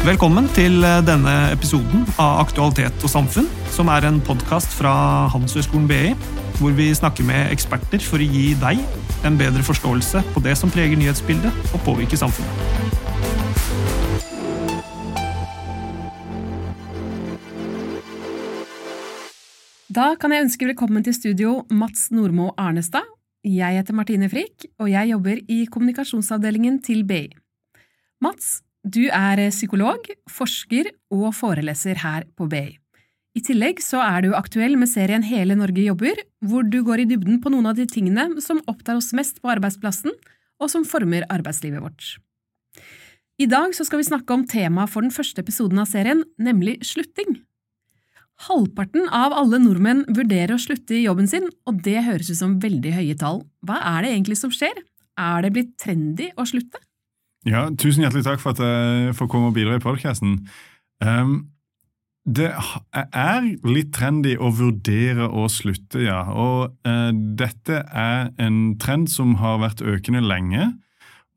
Velkommen til eh, denne episoden av Aktualitet og samfunn, som er en podkast fra Handelshøyskolen BI, hvor vi snakker med eksperter for å gi deg en bedre forståelse på det som preger nyhetsbildet og påvirker samfunnet. Da kan jeg ønske velkommen til studio Mats Nordmo Arnestad. Jeg heter Martine Frikk, og jeg jobber i kommunikasjonsavdelingen til BI. Mats, du er psykolog, forsker og foreleser her på BI. I tillegg så er du aktuell med serien Hele Norge jobber, hvor du går i dybden på noen av de tingene som opptar oss mest på arbeidsplassen, og som former arbeidslivet vårt. I dag så skal vi snakke om temaet for den første episoden av serien, nemlig slutting. Halvparten av alle nordmenn vurderer å slutte i jobben sin, og det høres ut som veldig høye tall. Hva er det egentlig som skjer? Er det blitt trendy å slutte? Ja, Tusen hjertelig takk for at jeg får komme og bidra i podkasten. Um, det er litt trendy å vurdere å slutte, ja. Og uh, dette er en trend som har vært økende lenge.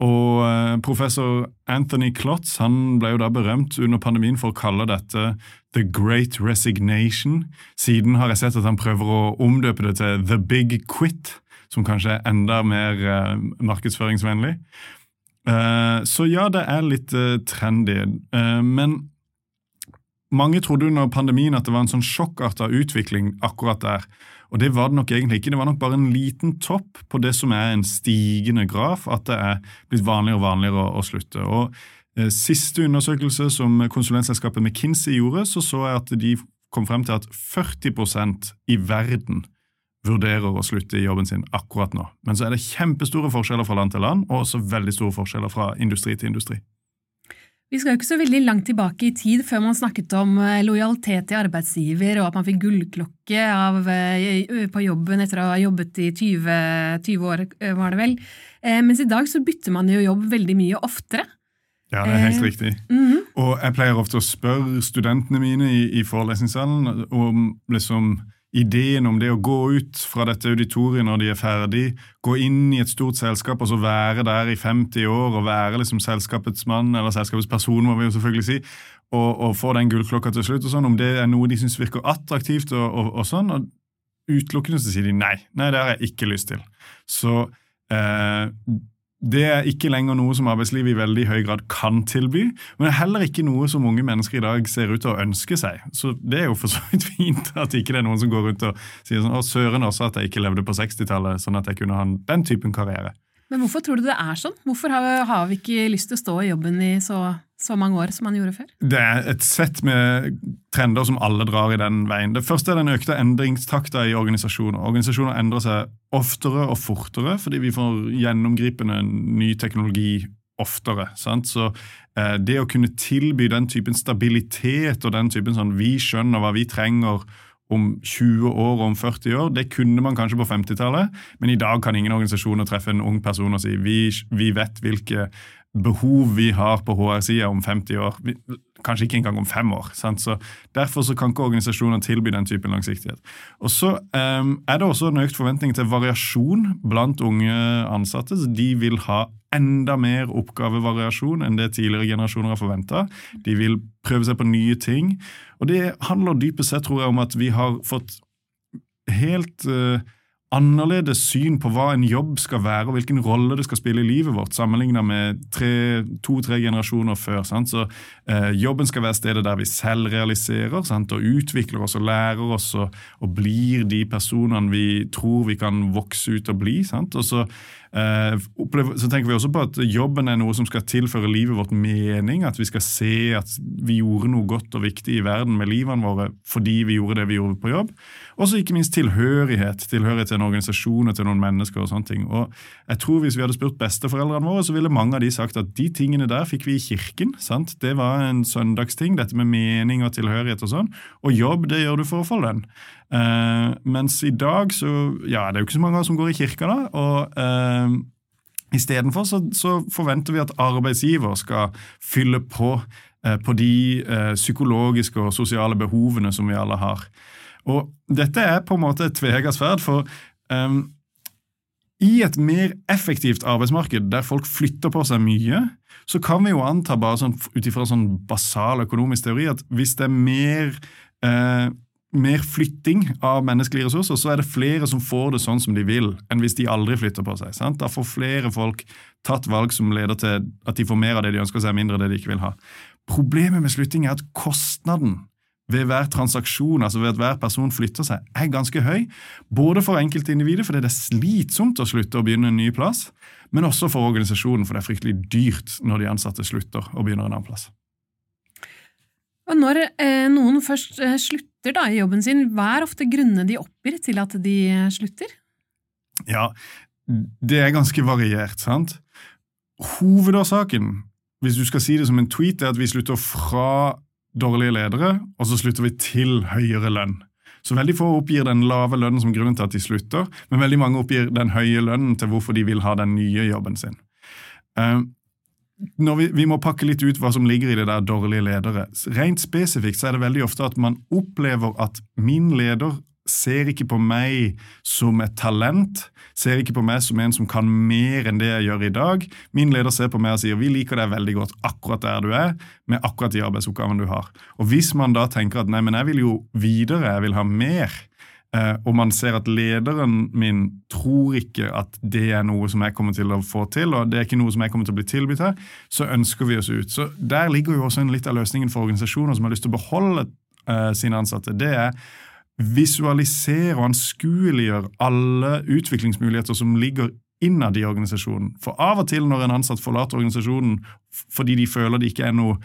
Og uh, professor Anthony Klotz han ble jo da berømt under pandemien for å kalle dette The Great Resignation. Siden har jeg sett at han prøver å omdøpe det til The Big Quit, som kanskje er enda mer markedsføringsvennlig. Uh, så ja, det er litt uh, trendy. men mange trodde under pandemien at det var en sånn sjokkarta utvikling akkurat der. Og det var det nok egentlig ikke. Det var nok bare en liten topp på det som er en stigende graf, at det er blitt vanligere og vanligere å slutte. Og Eh, siste undersøkelse som konsulentselskapet McKinsey gjorde, så så jeg at de kom frem til at 40% i verden vurderer å slutte i jobben sin akkurat nå. Men så er det kjempestore forskjeller fra land til land, og også veldig store forskjeller fra industri til industri. Vi skal jo ikke så veldig langt tilbake i tid før man snakket om eh, lojalitet til arbeidsgiver, og at man fikk gullklokke av, eh, på jobben etter å ha jobbet i 20, 20 år, var det vel. Mens i dag så bytter man jo jobb veldig mye oftere. Ja, det er helt eh, riktig. Mm -hmm. Og jeg pleier ofte å spørre studentene mine i, i forelesningssalen om liksom ideen om det å gå ut fra dette auditoriet når de er ferdig, gå inn i et stort selskap og så være der i 50 år og være liksom selskapets mann, eller selskapets person, må vi jo selvfølgelig si, og, og få den gullklokka til slutt, og sånn, om det er noe de syns virker attraktivt og, og, og sånn. og Utelukkende så sier de nei. Nei, det har jeg ikke lyst til. Så eh, det er ikke lenger noe som arbeidslivet i veldig høy grad kan tilby, men det er heller ikke noe som unge mennesker i dag ser ut til å ønske seg. Så det er jo for så vidt fint at ikke det er noen som går rundt og sier sånn 'Å, søren også at jeg ikke levde på 60-tallet, sånn at jeg kunne ha den typen karriere'. Men hvorfor tror du det er sånn? Hvorfor har, vi ikke lyst til å stå i jobben i så så mange år som man gjorde før? Det er et sett med trender som alle drar i den veien. Det første er den økte endringstakta i organisasjoner. Organisasjoner endrer seg oftere og fortere fordi vi får gjennomgripende ny teknologi oftere. Sant? Så eh, det å kunne tilby den typen stabilitet og den typen sånn vi skjønner hva vi trenger om 20 år og om 40 år. Det kunne man kanskje på 50-tallet, men i dag kan ingen organisasjoner treffe en ung person og si vi, vi vet hvilke behov vi har på HR-sida om 50 år. Kanskje ikke engang om fem år. Sant? Så Derfor så kan ikke organisasjoner tilby den typen langsiktighet. Og Så um, er det også en økt forventning til variasjon blant unge ansatte. så De vil ha enda mer oppgavevariasjon enn det tidligere generasjoner har forventa. De vil prøve seg på nye ting. Og det handler dypest sett tror jeg, om at vi har fått helt uh, annerledes syn på hva en jobb skal være, og hvilken rolle det skal spille i livet vårt, sammenlignet med to-tre generasjoner før. Sant? Så eh, Jobben skal være stedet der vi selv realiserer sant? og utvikler oss og lærer oss og, og blir de personene vi tror vi kan vokse ut og bli. Sant? Og så så tenker vi også på at jobben er noe som skal tilføre livet vårt mening. At vi skal se at vi gjorde noe godt og viktig i verden med livene våre fordi vi gjorde det vi gjorde på jobb. Og så ikke minst tilhørighet. Tilhørighet til en organisasjon og til noen mennesker. og sånne ting. Og jeg tror Hvis vi hadde spurt besteforeldrene våre, så ville mange av de sagt at de tingene der fikk vi i kirken. sant? Det var en søndagsting, dette med mening og tilhørighet og sånn. Og jobb, det gjør du for å få lønn. Uh, mens i dag så Ja, det er jo ikke så mange som går i kirka, da. og uh, Istedenfor så, så forventer vi at arbeidsgiver skal fylle på uh, på de uh, psykologiske og sosiale behovene som vi alle har. Og dette er på en måte et tvega sverd, for um, I et mer effektivt arbeidsmarked der folk flytter på seg mye, så kan vi jo anta bare sånn, ut ifra sånn basal økonomisk teori at hvis det er mer, eh, mer flytting av menneskelige ressurser, så er det flere som får det sånn som de vil, enn hvis de aldri flytter på seg. Sant? Da får flere folk tatt valg som leder til at de får mer av det de ønsker seg, mindre av det de ikke vil ha. Problemet med slutting er at kostnaden ved hver transaksjon, altså ved at hver person flytter seg, er ganske høy. Både for enkeltindividet, fordi det er slitsomt å slutte å begynne en ny plass, men også for organisasjonen, for det er fryktelig dyrt når de ansatte slutter og begynner en annen plass. Og når eh, noen først eh, slutter da, i jobben sin, hva er ofte grunnene de oppgir til at de slutter? Ja, det er ganske variert, sant? Hovedårsaken, hvis du skal si det som en tweet, er at vi slutter fra dårlige ledere, og så slutter vi til høyere lønn. Så veldig få oppgir den lave lønnen som grunnen til at de slutter, men veldig mange oppgir den høye lønnen til hvorfor de vil ha den nye jobben sin. Vi, vi, må pakke litt ut hva som ligger i det der dårlige ledere. Rent spesifikt så er det veldig ofte at man opplever at min leder ser ikke på meg som et talent, ser ikke på meg som en som kan mer enn det jeg gjør i dag. Min leder ser på meg og sier vi liker deg veldig godt akkurat der du er, med akkurat de arbeidsoppgavene du har. Og Hvis man da tenker at nei, men jeg vil jo videre, jeg vil ha mer, og man ser at lederen min tror ikke at det er noe som jeg kommer til å få til, og det er ikke noe som jeg kommer til å bli tilbudt her, så ønsker vi oss ut. Så Der ligger jo også en litt av løsningen for organisasjoner som har lyst til å beholde uh, sine ansatte. Det er visualisere og anskueliggjøre alle utviklingsmuligheter som ligger innad i organisasjonen. For av og til når en ansatt forlater organisasjonen fordi de føler det ikke er noe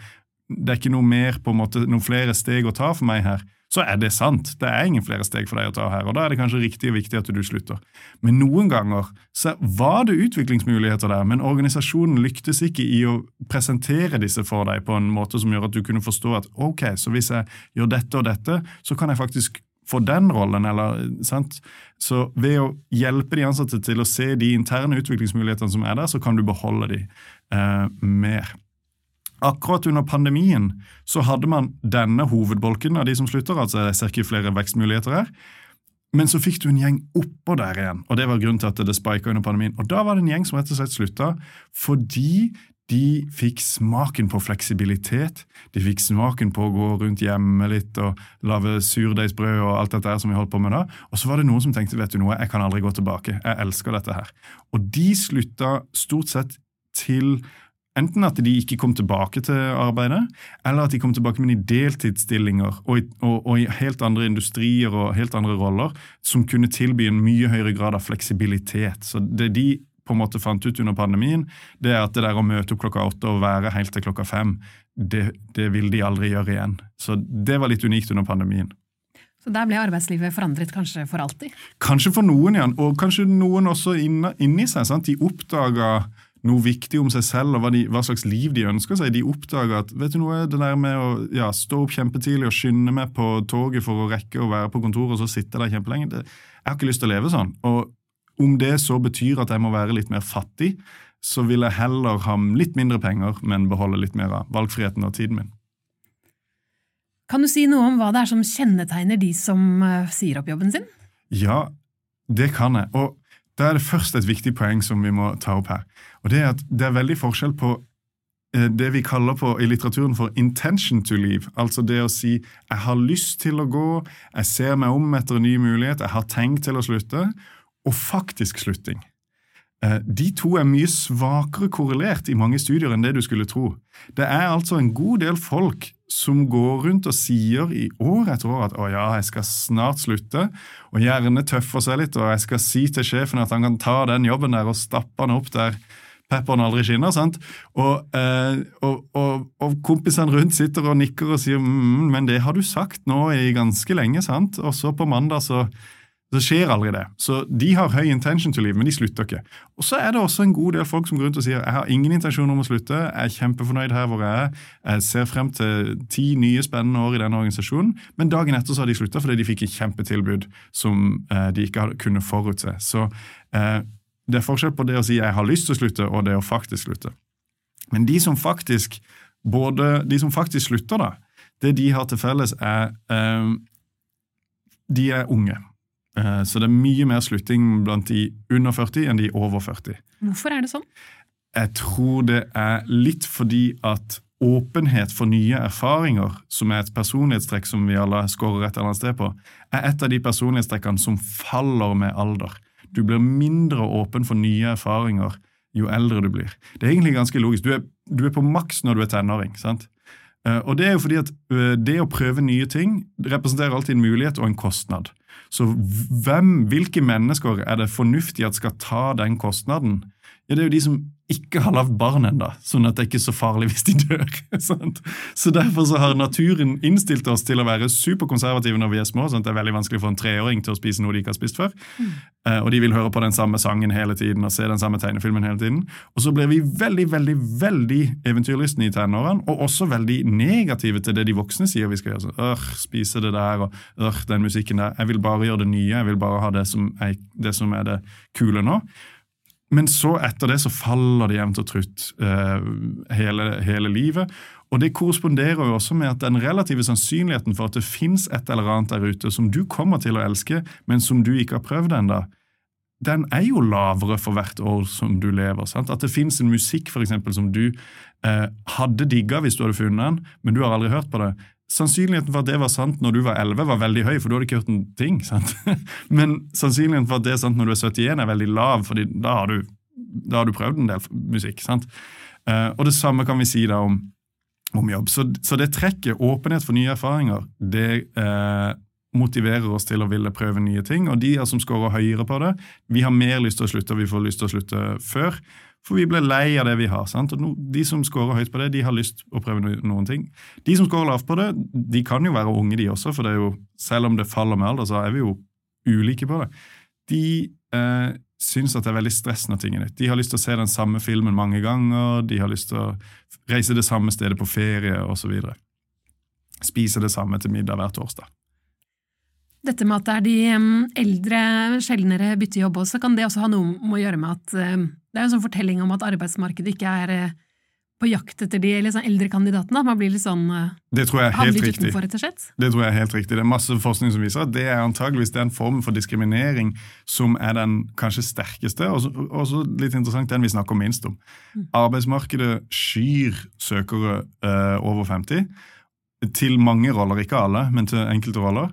det er ikke noe mer på en måte, noen flere steg å ta for meg her, så er det sant. Det er ingen flere steg for deg å ta her, og da er det kanskje riktig og viktig at du slutter. Men noen ganger så var det utviklingsmuligheter der, men organisasjonen lyktes ikke i å presentere disse for deg på en måte som gjør at du kunne forstå at ok, så hvis jeg gjør dette og dette, så kan jeg faktisk få den rollen. Eller, sant? Så ved å hjelpe de ansatte til å se de interne utviklingsmulighetene som er der, så kan du beholde de eh, mer. Akkurat under pandemien så hadde man denne hovedbolken av de som slutter, altså jeg ser ikke flere vekstmuligheter her. Men så fikk du en gjeng oppå der igjen, og det var grunnen til at det spika under pandemien. Og da var det en gjeng som rett og slett slutta fordi de fikk smaken på fleksibilitet. De fikk smaken på å gå rundt hjemme litt og lage surdeigsbrød og alt dette her som vi holdt på med da. Og så var det noen som tenkte vet du noe, jeg kan aldri gå tilbake. Jeg elsker dette her. Og de slutta stort sett til enten at de ikke kom tilbake til arbeidet, eller at de kom tilbake med i deltidsstillinger og i, og, og i helt andre industrier og helt andre roller som kunne tilby en mye høyere grad av fleksibilitet. Så det de på en måte fant ut under pandemien, det er at det der å møte opp klokka åtte og være helt til klokka fem, det, det vil de aldri gjøre igjen. Så det var litt unikt under pandemien. Så der ble arbeidslivet forandret kanskje for alltid? Kanskje for noen, ja. Og kanskje noen også inni seg. Sant? De oppdaga noe viktig om seg selv og hva, de, hva, slags liv de ønsker seg. De oppdager at vet du noe, det der med å ja, stå opp kjempetidlig og skynde meg på toget for å rekke å være på kontoret og så sitte der kjempelenge, det, jeg har ikke lyst til å leve sånn. Og om det så betyr at jeg må være litt mer fattig, så vil jeg heller ha litt mindre penger, men beholde litt mer av valgfriheten og tiden min. Kan du si noe om hva det er som kjennetegner de som uh, sier opp jobben sin? Ja, det kan jeg. Og da er det først et viktig poeng som vi må ta opp her. Og Det er at det er veldig forskjell på uh, det vi kaller på i litteraturen for 'intention to leave'. Altså det å si 'jeg har lyst til å gå', 'jeg ser meg om etter en ny mulighet', 'jeg har tenkt til å slutte' og faktisk slutting. Eh, de to er mye svakere korrelert i mange studier enn det du skulle tro. Det er altså en god del folk som går rundt og sier i år etter år at 'å ja, jeg skal snart slutte', og gjerne tøffer seg litt, og jeg skal si til sjefen at han kan ta den jobben der og stappe han opp der pepperen aldri skinner. sant? Og, eh, og, og, og kompisene rundt sitter og nikker og sier mm, 'men det har du sagt nå i ganske lenge', sant? Og så på mandag så det skjer aldri det. Så De har høy intention til livet, men de slutter ikke. Og Så er det også en god del folk som går rundt og sier jeg har ingen intensjon om å slutte, jeg er kjempefornøyd her hvor jeg er, jeg ser frem til ti nye spennende år i denne organisasjonen, men dagen etter så har de slutta fordi de fikk et kjempetilbud som eh, de ikke kunne forutse. Så eh, det er forskjell på det å si jeg har lyst til å slutte, og det å faktisk slutte. Men de som faktisk, både, de som faktisk slutter, da, det de har til felles, er eh, de er unge. Eh, Så det er mye mer slutting blant de under 40 enn de over 40. Hvorfor er det sånn? Jeg tror det er litt fordi at åpenhet for nye erfaringer, som er et personlighetstrekk som vi alle scorer et eller annet sted på, er et av de personlighetstrekkene som faller med alder. Du blir mindre åpen for nye erfaringer jo eldre du blir. Det er egentlig ganske logisk. Du er, du er på maks når du er tenåring. sant? Eh, Og det er jo fordi at eh, det å prøve nye ting representerer alltid en mulighet og en kostnad. Så hvem, hvilke mennesker er det fornuftig at skal ta den kostnaden? Ja, Det er jo de som ikke har lagd barn ennå, sånn at det er ikke så farlig hvis de dør. sant? Så Derfor så har naturen innstilt oss til å være superkonservative når vi er små. sånn at Det er veldig vanskelig for en treåring til å spise noe de ikke har spist før. Eh, Og de vil høre på den samme sangen hele tiden og se den samme tegnefilmen hele tiden. Og så blir vi veldig veldig, veldig eventyrlystne i tenårene, og også veldig negative til det de voksne sier vi skal gjøre. sånn, Ør, spise det der, og ør, den musikken der. Jeg vil bare gjøre det nye, jeg vil bare ha det som er det, som er det kule nå. Men så etter det så faller det jevnt og trutt eh, hele, hele livet. Og det korresponderer jo også med at den relative sannsynligheten for at det fins et eller annet der ute som du kommer til å elske, men som du ikke har prøvd ennå, den er jo lavere for hvert år som du lever. sant? At det fins en musikk for eksempel, som du eh, hadde digga hvis du hadde funnet den, men du har aldri hørt på det. Sannsynligheten for at det var sant når du var 11, var veldig høy, for du hadde ikke hørt en ting. sant? Men sannsynligheten for at det er sant når du er 71, er veldig lav, for da har du, da har du prøvd en del musikk. sant? Eh, og det samme kan vi si da om, om jobb. Så, så det trekket, åpenhet for nye erfaringer, det eh, motiverer oss til å ville prøve nye ting. Og de som scorer høyere på det, vi har mer lyst til å slutte, og vi får lyst til å slutte før. For vi ble lei av det vi har. sant? Og no, De som scorer høyt på det, de har lyst å prøve no, noen ting. De som scorer lavt på det, de kan jo være unge, de også. For det er jo, selv om det faller med alder, så er vi jo ulike på det. De eh, syns at det er veldig stress når ting er nytt. De har lyst til å se den samme filmen mange ganger, de har lyst til å reise det samme stedet på ferie osv. Spise det samme til middag hver torsdag. Dette med at det er de eldre sjeldnere bytter jobb også, kan det også ha noe med å gjøre med at det er en sånn fortelling om at arbeidsmarkedet ikke er eh, på jakt etter de sånn eldre kandidatene? At man blir litt sånn eh, Det tror jeg er helt riktig. utenfor, rett og slett? Det tror jeg er helt riktig. Det er masse forskning som viser at det er antageligvis den formen for diskriminering som er den kanskje sterkeste, og så- også litt interessant den vi snakker minst om. Arbeidsmarkedet skyr søkere eh, over 50 til mange roller, ikke alle, men til enkelte roller.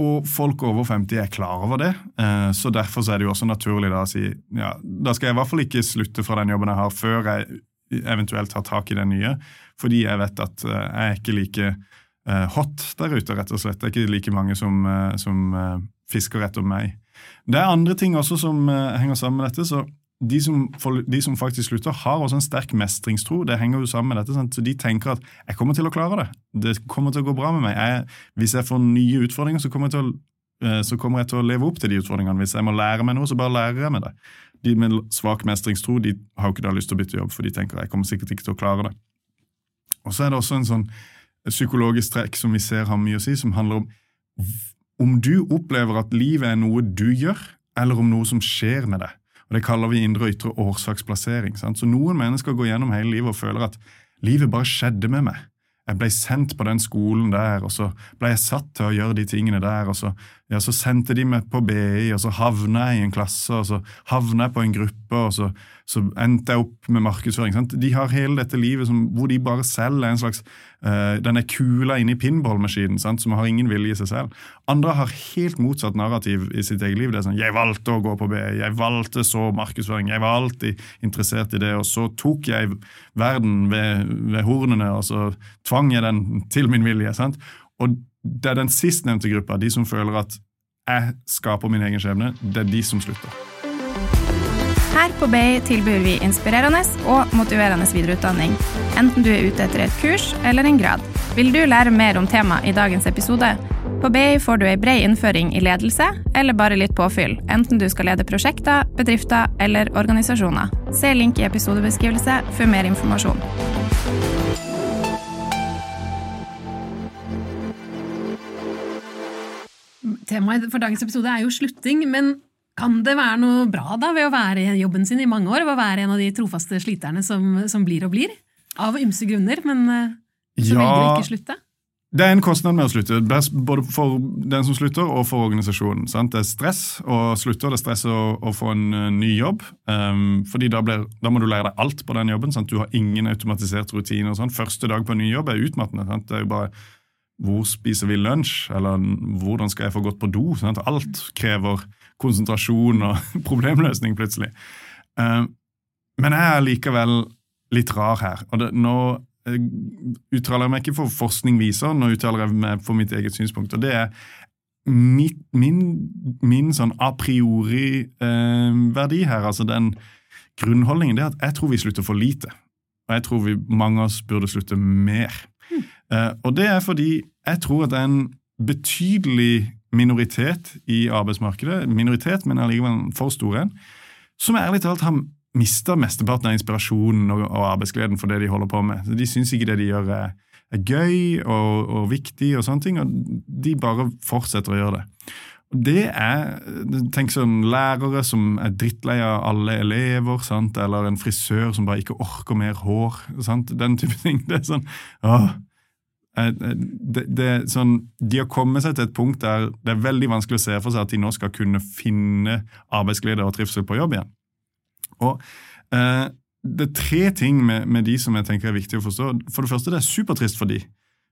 Og folk over 50 er klar over det, eh, så derfor er det jo også naturlig da å si ja, da skal jeg i hvert fall ikke slutte fra den jobben jeg har, før jeg eventuelt tar tak i den nye, fordi jeg vet at eh, jeg er ikke like eh, hot der ute, rett og slett. Det er ikke like mange som, som fisker etter meg. Det er andre ting også som henger sammen med dette. så de som, de som faktisk slutter, har også en sterk mestringstro. Det henger jo sammen med dette. Sant? Så De tenker at 'jeg kommer til å klare det'. Det kommer til å gå bra med meg. Jeg, hvis jeg får nye utfordringer, så kommer, å, eh, så kommer jeg til å leve opp til de utfordringene. Hvis jeg må lære meg noe, så bare lærer jeg meg det. De med svak mestringstro de har jo ikke da lyst til å bytte jobb, for de tenker 'jeg kommer sikkert ikke til å klare det'. Og så er det også en sånn psykologisk trekk som vi ser har mye å si, som handler om om du opplever at livet er noe du gjør, eller om noe som skjer med deg. Og Det kaller vi indre og ytre årsaksplassering. Sant? Så Noen mennesker går gjennom hele livet og føler at livet bare skjedde med meg. Jeg ble sendt på den skolen der, og så ble jeg satt til å gjøre de tingene der. og Så, ja, så sendte de meg på BI, og så havna jeg i en klasse, og så havna jeg på en gruppe, og så, så endte jeg opp med markedsføring. Sant? De har hele dette livet som, hvor de bare selv er en slags uh, Den er kula inni pinballmaskinen, som har ingen vilje i seg selv. Andre har helt motsatt narrativ i sitt eget liv. Det er sånn 'Jeg valgte å gå på BI. Jeg valgte så markedsføring. Jeg var alltid interessert i det.' Og så tok jeg verden ved, ved hornene, og så tvang jeg den til min vilje. sant? Og det er den sistnevnte gruppa, de som føler at jeg skaper min egen skjebne, det er de som slutter. Her på BI tilbyr vi inspirerende og motiverende videreutdanning, enten du er ute etter et kurs eller en grad. Vil du lære mer om temaet i dagens episode? På BI får du ei bred innføring i ledelse, eller bare litt påfyll, enten du skal lede prosjekter, bedrifter eller organisasjoner. Se link i episodebeskrivelse for mer informasjon. Temaet for dagens episode er jo slutting, men kan det være noe bra da ved å være i jobben sin i mange år? Ved å være en av de trofaste sliterne som, som blir og blir? Av ymse grunner, men så ja, velger å ikke slutte? Det er en kostnad med å slutte, både for den som slutter og for organisasjonen. Sant? Det er stress å slutte, og det er stress å, å få en uh, ny jobb. Um, fordi da, blir, da, må du lære deg alt på den jobben. Sant? Du har ingen automatisert rutine. og sånn. Første dag på en ny jobb er utmattende. Sant? Det er jo bare hvor spiser vi lunsj, eller hvordan skal jeg få gått på do? Sant? Alt krever konsentrasjon og problemløsning plutselig. Um, men jeg er likevel litt rar her. og det, nå uttaler jeg meg ikke for forskning viser, nå uttaler jeg meg for mitt eget synspunkt. og det er Min, min, min, sånn a priori-verdi eh, her, altså den grunnholdningen, det er at jeg tror vi slutter for lite. Og jeg tror vi, mange av oss burde slutte mer. Mm. Eh, og det er fordi jeg tror at det er en betydelig minoritet i arbeidsmarkedet, minoritet, men allikevel for stor en, som ærlig talt har mista mesteparten av inspirasjonen og, og, arbeidsgleden for det de holder på med. De syns ikke det de gjør er, er gøy og, og, viktig, og sånne ting, og de bare fortsetter å gjøre det. Det er tenk sånn lærere som er drittlei av alle elever, sant? eller en frisør som bare ikke orker mer hår. Sant? Den type ting. Det er sånn åh, det, det, sånn, De har kommet seg til et punkt der det er veldig vanskelig å se for seg at de nå skal kunne finne arbeidsglede og trivsel på jobb igjen. Og eh, Det er tre ting med, med, de som jeg tenker er viktig å forstå. For det første, det er supertrist for de.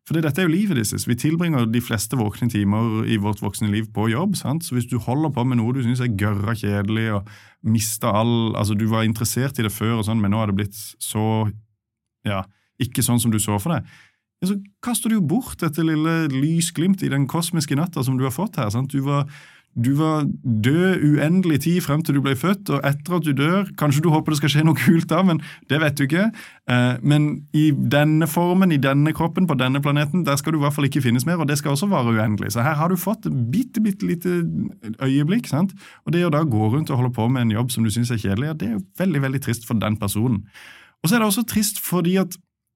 For dette er jo livet deres. Vi tilbringer de fleste våkne timer i vårt voksne liv på jobb. sant? Så hvis du holder på med noe du syns er gørra kjedelig, og mista all Altså, du var interessert i det før, og sånn, men nå har det blitt så Ja, ikke sånn som du så for deg. Ja, så kaster du jo bort dette lille lysglimt i den kosmiske natta som du har fått her. sant? Du var du var død uendelig tid frem til du ble født, og etter at du dør Kanskje du håper det skal skje noe kult da, men det vet du ikke. Eh, men i denne formen, i denne kroppen, på denne planeten, der skal du i hvert fall ikke finnes mer, og det skal også vare uendelig. Så her har du fått et bitte, bitte lite øyeblikk. sant? Og det å da gå rundt og holde på med en jobb som du syns er kjedelig, det er jo veldig, veldig trist for den personen. Og så er det også trist fordi at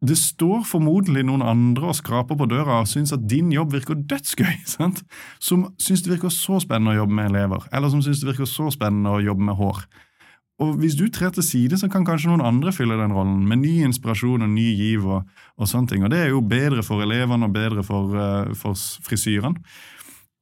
det står formodentlig noen andre og skraper på døra og syns at din jobb virker dødsgøy. Sant? Som syns det virker så spennende å jobbe med elever, eller som syns det virker så spennende å jobbe med hår. Og Hvis du trer til side, så kan kanskje noen andre fylle den rollen, med ny inspirasjon og ny giv. og, og sånne ting. Og Det er jo bedre for elevene og bedre for, uh, for frisyrene.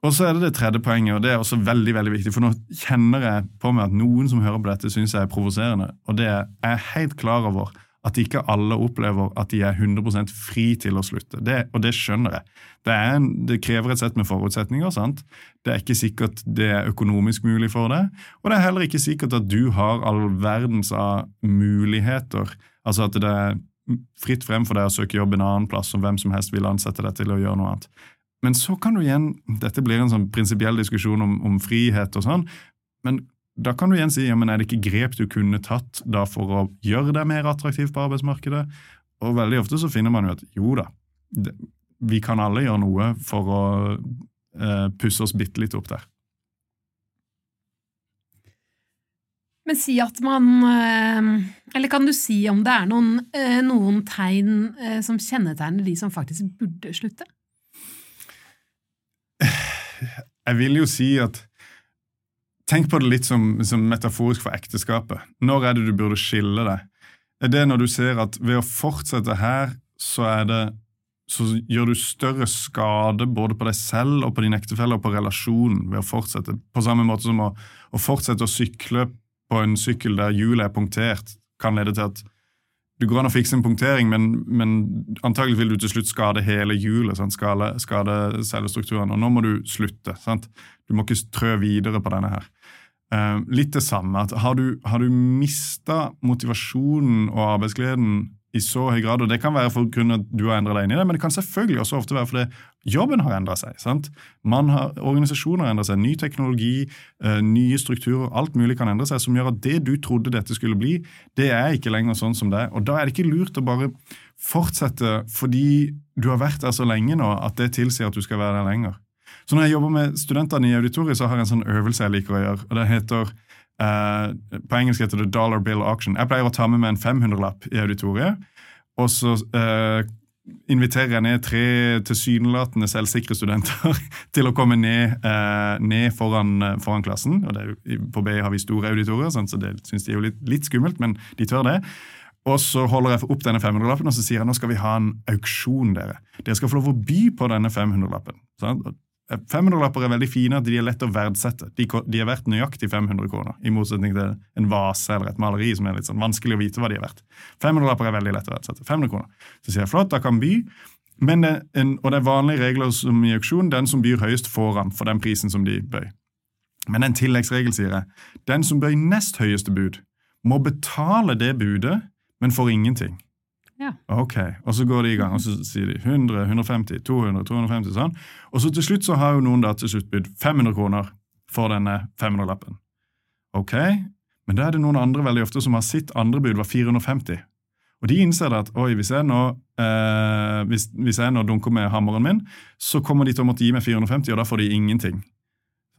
Og så er det det tredje poenget, og det er også veldig veldig viktig. For nå kjenner jeg på meg at noen som hører på dette, syns jeg er provoserende. Og det er jeg helt klar over at ikke alle opplever at de er 100 fri til å slutte. Det, og det skjønner jeg. Det, en, det, krever et sett med forutsetninger. sant? Det er ikke sikkert det er økonomisk mulig for deg. Og det er heller ikke sikkert at du har all verdens av muligheter. Altså at det er fritt frem for deg å søke jobb en annen plass, og hvem som helst vil ansette deg til å gjøre noe annet. Men så kan du igjen, dette blir en sånn prinsipiell diskusjon om, om frihet og sånn, men da kan du igjen si ja, men er det ikke grep du kunne tatt da for å gjøre deg mer attraktiv på arbeidsmarkedet? Og veldig ofte så finner man jo at jo da, det, vi kan alle gjøre noe for å eh, pusse oss bitte litt opp der. Men si at man eh, Eller kan du si om det er noen, eh, noen tegn eh, som kjennetegner de som faktisk burde slutte? Jeg vil jo si at Tenk på det litt som, som, metaforisk for ekteskapet. Når er det du burde skille deg? Er det når du ser at ved å fortsette her, så, det, så gjør du større skade både på deg selv og på din ektefelle og på relasjonen ved å fortsette? På samme måte som å, å fortsette å sykle på en sykkel der hjulet er punktert, kan lede til at du går an å fikse en punktering, men, men antagelig vil du til slutt skade hele hjulet. Skade, skade cellestrukturen. Og nå må du slutte. Sant? Du må ikke trø videre på denne her. Uh, litt det samme. at Har du, har du mista motivasjonen og arbeidsgleden i så høy grad, og det kan være for grunn at du har endra deg inn i det, men det kan selvfølgelig også ofte være fordi jobben har endra seg. sant? Har, Organisasjoner har endra seg, ny teknologi, uh, nye strukturer, alt mulig kan endre seg, som gjør at det du trodde dette skulle bli, det er ikke lenger sånn som det er. Og da er det ikke lurt å bare fortsette fordi du har vært der så lenge nå at det tilsier at du skal være der lenger. Så når jeg jobber med studentene i auditoriet, så har jeg en sånn øvelse jeg liker å gjøre. og det heter Uh, på engelsk heter det dollar bill auction. Jeg pleier å ta med meg en 500-lapp i auditoriet. Og så uh, inviterer jeg ned tre tilsynelatende selvsikre studenter til å komme ned, eh, ned foran, foran, klassen. og det, På BI har vi store auditorier, sånn, så det syns de er jo litt, litt, skummelt, men de tør det. Og så holder jeg opp denne 500-lappen og så sier jeg nå skal vi ha en auksjon. Dere Dere skal få lov å by på denne 500-lappen. 500-lapper er veldig fine, at de er lett å verdsette. De, de er verdt nøyaktig 500 kroner, i motsetning til en vase eller et maleri som er litt sånn vanskelig å vite hva de er verdt. 500-lapper er veldig lett å verdsette. 500 kroner. Så sier jeg flott, da kan by. Men det, en, og det er vanlige regler som i auksjon. Den som byr høyest, får han for den prisen som de bøy. Men en tilleggsregel sier jeg. Den som bøy nest høyeste bud, må betale det budet men får ingenting. Ja. Ok, Og så går de i gang, og så sier de 100, 150, 200, 250 sånn. Og så til slutt så har jo noen da til slutt bydd 500 kroner for denne 500-lappen. Ok, men da er det noen andre veldig ofte som har sitt andre bud var 450. Og de innser at oi, hvis jeg, nå, eh, hvis, hvis jeg nå dunker med hammeren min, så kommer de til å måtte gi meg 450, og da får de ingenting.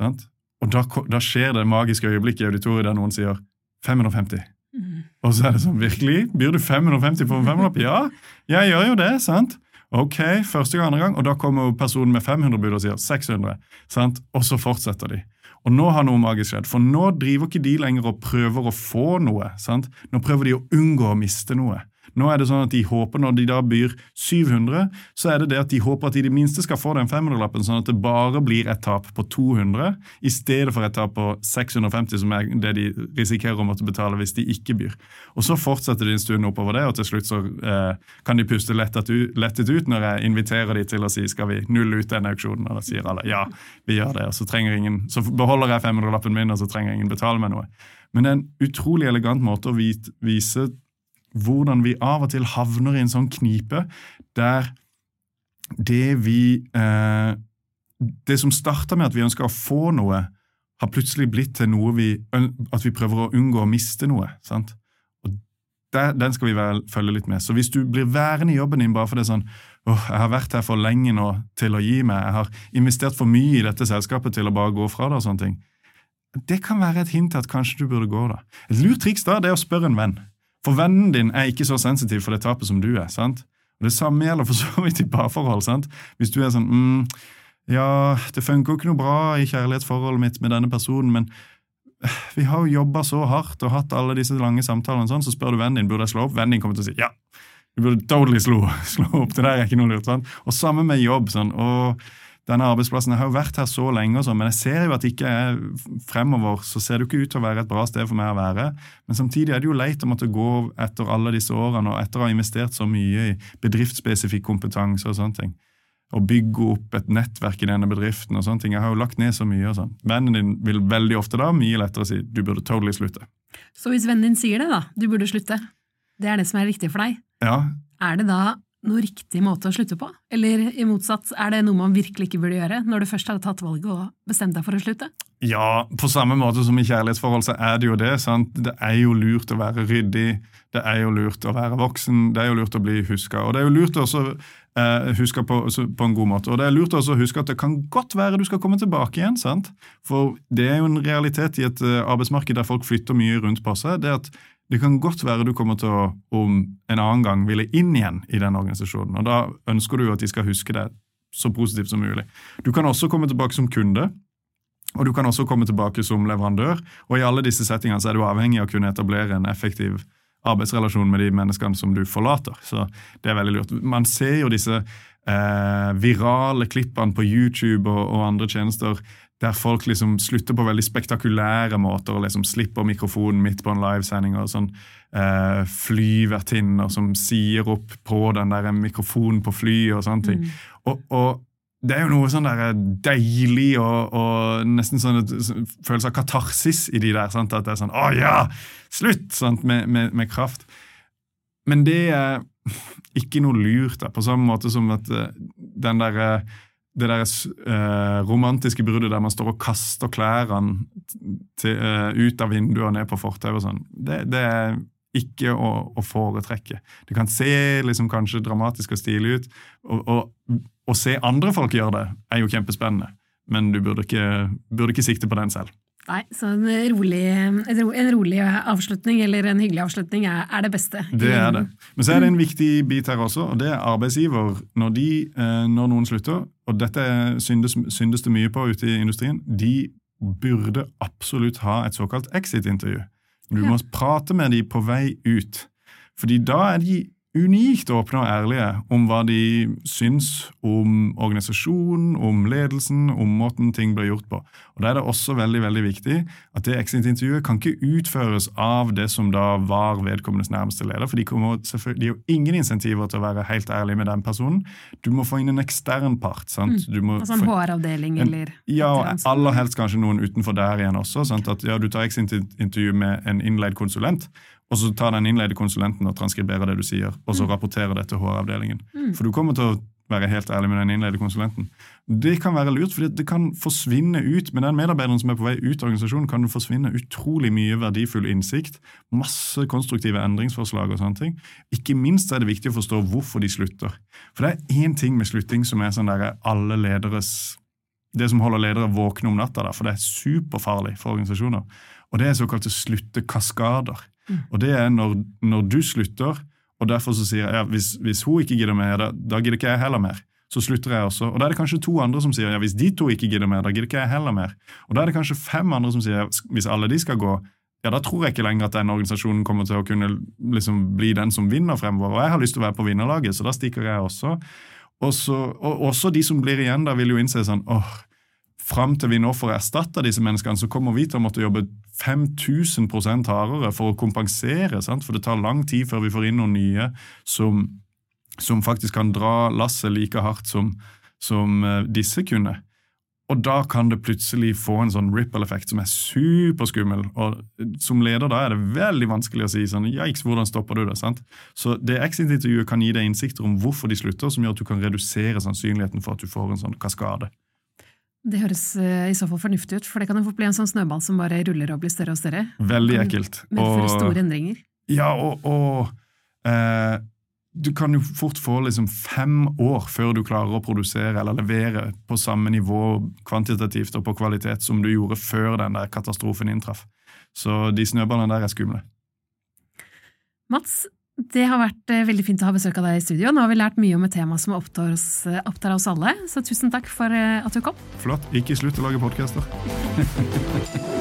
Sant? Og da, da skjer det magiske øyeblikket i auditoriet der noen sier 550. Og så er det sånn, virkelig? Byr du 550 på en femmerlapp? Ja, jeg gjør jo det, sant? Ok, første gang, andre gang, og da kommer jo personen med 500 bud og sier 600. sant? Og så fortsetter de. Og nå har noe magisk skjedd, for nå driver ikke de lenger og prøver å få noe. sant? Nå prøver de å unngå å miste noe. Nå er det sånn at de håper, Når de da byr 700, så er det det at de håper at de i det minste skal få den 500-lappen, sånn at det bare blir et tap på 200 i stedet for et tap på 650, som er det de risikerer å måtte betale hvis de ikke byr. Og Så fortsetter de en stund oppover det, og til slutt så eh, kan de puste lettet ut, når jeg inviterer de til å si skal vi nulle ut denne auksjonen. Og da sier alle ja, vi gjør det. og Så, ingen, så beholder jeg 500-lappen min, og så trenger ingen betale meg noe. Men det er en utrolig elegant måte å vise hvordan vi av og til havner i en sånn knipe der det vi eh, Det som starta med at vi ønska å få noe, har plutselig blitt til noe vi, at vi prøver å unngå å miste noe. sant? Og der, Den skal vi vel, følge litt med. Så hvis du blir værende i jobben din bare fordi sånn, åh, jeg har vært her for lenge nå til å gi meg, jeg har investert for mye i dette selskapet til å bare gå fra det, og sånne ting, det kan være et hint til at kanskje du burde gå. da. Et lurt triks da, det er å spørre en venn. For vennen din er ikke så sensitiv for det tapet som du er. sant? Og Det samme gjelder for så vidt i parforhold. sant? Hvis du er sånn mm, Ja, det funker jo ikke noe bra i kjærlighetsforholdet mitt med denne personen, men eh, vi har jo jobba så hardt og hatt alle disse lange samtalene, sånn, så spør du vennen din burde jeg slå opp. Vennen din kommer til å si ja, du burde totally slå, slå opp. Det der er ikke noe lurt. sant? Og samme med jobb. sånn, og denne arbeidsplassen. Jeg har jo vært her så lenge, og sånn, men jeg ser jo at ikke er fremover så ser det jo ikke ut til å være et bra sted for meg å være. Men samtidig er det jo leit å måtte gå etter alle disse årene, og etter å ha investert så mye i bedriftsspesifikk kompetanse og sånne ting. Og bygge opp et nettverk i denne bedriften og sånne ting. Jeg har jo lagt ned så mye. og sånn. Vennen din vil veldig ofte da mye lettere si du burde totally slutte. Så hvis vennen din sier det, da, du burde slutte, det er det som er riktig for deg, ja. er det da noe riktig måte å slutte på? Eller i motsatt, er det noe man virkelig ikke burde gjøre når du først har tatt valget og bestemt deg for å slutte? Ja, på samme måte som i kjærlighetsforhold så er det jo det. sant? Det er jo lurt å være ryddig, det er jo lurt å være voksen, det er jo lurt å bli huska. Og det er jo lurt også eh, huske på, på, en god måte. Og det er lurt også å huske at det kan godt være du skal komme tilbake igjen. sant? For det er jo en realitet i et uh, arbeidsmarked der folk flytter mye rundt på seg. det at det kan godt være du kommer til å om en annen gang ville inn igjen i den organisasjonen. og Da ønsker du at de skal huske deg så positivt som mulig. Du kan også komme tilbake som kunde, og du kan også komme tilbake som leverandør. og I alle disse settingene så er du avhengig av å kunne etablere en effektiv arbeidsrelasjon med de menneskene som du forlater. Så det er veldig lurt. Man ser jo disse eh, virale klippene på YouTube og, og andre tjenester der folk liksom slutter på veldig spektakulære måter og liksom slipper mikrofonen midt på en livesending. og sånn eh, Flyvertinner som sier opp på den der mikrofonen på flyet og sånne ting. Mm. Og, og, det er jo noe sånn der deilig og, og nesten sånn et følelse av katarsis i de der. Sant? At det er sånn 'Å ja! Slutt!' Sant? Med, med, med kraft. Men det er ikke noe lurt, da, på samme måte som at eh, den derre eh, det der eh, romantiske bruddet der man står og kaster klærne til, eh, ut av vinduet og ned på fortauet og sånn, det, det, er ikke å, å, foretrekke. Det kan se liksom kanskje dramatisk og stilig ut. Å se andre folk gjøre det, er jo kjempespennende, men du burde ikke, burde ikke sikte på den selv. Nei, så en rolig, en rolig, avslutning eller en hyggelig avslutning er, er, det beste. Det er det. Men så er det en viktig bit her også, og det er arbeidsgiver. Når, de, eh, når noen slutter, og dette syndes, syndes det mye på ute i industrien, de burde absolutt ha et såkalt exit-intervju. Du må prate med dem på vei ut. Fordi da er de unikt åpne og ærlige om hva de syns om organisasjonen, om ledelsen, om måten ting blir gjort på. Og Da er det også veldig veldig viktig at det exit-intervjuet kan ikke utføres av det som da var vedkommendes nærmeste leder, for de, kommer, de har ingen insentiver til å være helt ærlig med den personen. Du må få inn en ekstern part. sant? Mm. altså en HR-avdeling eller Ja, og aller helst kanskje noen utenfor der igjen også. sant? At ja, Du tar exit-intervju med en innleid konsulent, og så tar den innleide konsulenten og transkriberer det du sier, og så mm. rapporterer det til HR-avdelingen. Mm. For du kommer til å være helt ærlig med den innleide konsulenten. Det kan være lurt, for det kan forsvinne ut med den medarbeideren som er på vei ut av organisasjonen, kan det forsvinne utrolig mye verdifull innsikt, masse konstruktive endringsforslag og sånne ting. Ikke minst er det viktig å forstå hvorfor de slutter. For det er én ting med slutting som er sånn der alle lederes det som holder ledere våkne om natta, for det er superfarlig for organisasjoner. Og det er såkalte sluttekaskader. Mm. Og det er når, når, du slutter, og derfor så sier jeg ja, hvis, hvis hun ikke gidder mer, da, da gidder ikke jeg heller mer. Så slutter jeg også. Og da er det kanskje to andre som sier ja, hvis de to ikke gidder mer, da gidder ikke jeg heller mer. Og da er det kanskje fem andre som sier hvis alle de skal gå, ja, da tror jeg ikke lenger at den organisasjonen kommer til å kunne liksom, bli den som vinner fremover. Og jeg har lyst til å være på vinnerlaget, så da stikker jeg også. Også, og også de som blir igjen, da vil jo innse sånn åh, fram til vi nå får erstatta disse menneskene, så kommer vi til å måtte jobbe 5000% hardere for å kompensere. Sant? For det tar lang tid før vi får inn noen nye som, som faktisk kan dra lasset like hardt som, som eh, disse kunne. Og da kan det plutselig få en sånn ripple-effekt som er superskummel. Og som leder da er det veldig vanskelig å si sånn Yikes, hvordan stopper du det? sant? Så det exit-intervjuet kan gi deg innsikter om hvorfor de slutter, som gjør at du kan redusere sannsynligheten for at du får en sånn kaskade. Det høres uh, i så fall fornuftig ut, for det kan jo fort bli en sånn snøball som bare ruller og blir større og større. Veldig ekkelt. Medføre store endringer. Ja, og, og eh, du kan jo fort få liksom fem år før du klarer å produsere eller levere på samme nivå kvantitativt og på kvalitet som du gjorde før den der katastrofen inntraff. Så de snøballene der er skumle. Mats, det har vært eh, veldig fint å ha besøk av deg i studio. Nå har vi lært mye om et tema som opptar oss, eh, opptar oss alle, så tusen takk for eh, at du kom. Flott. Ikke slutt å lage podkaster.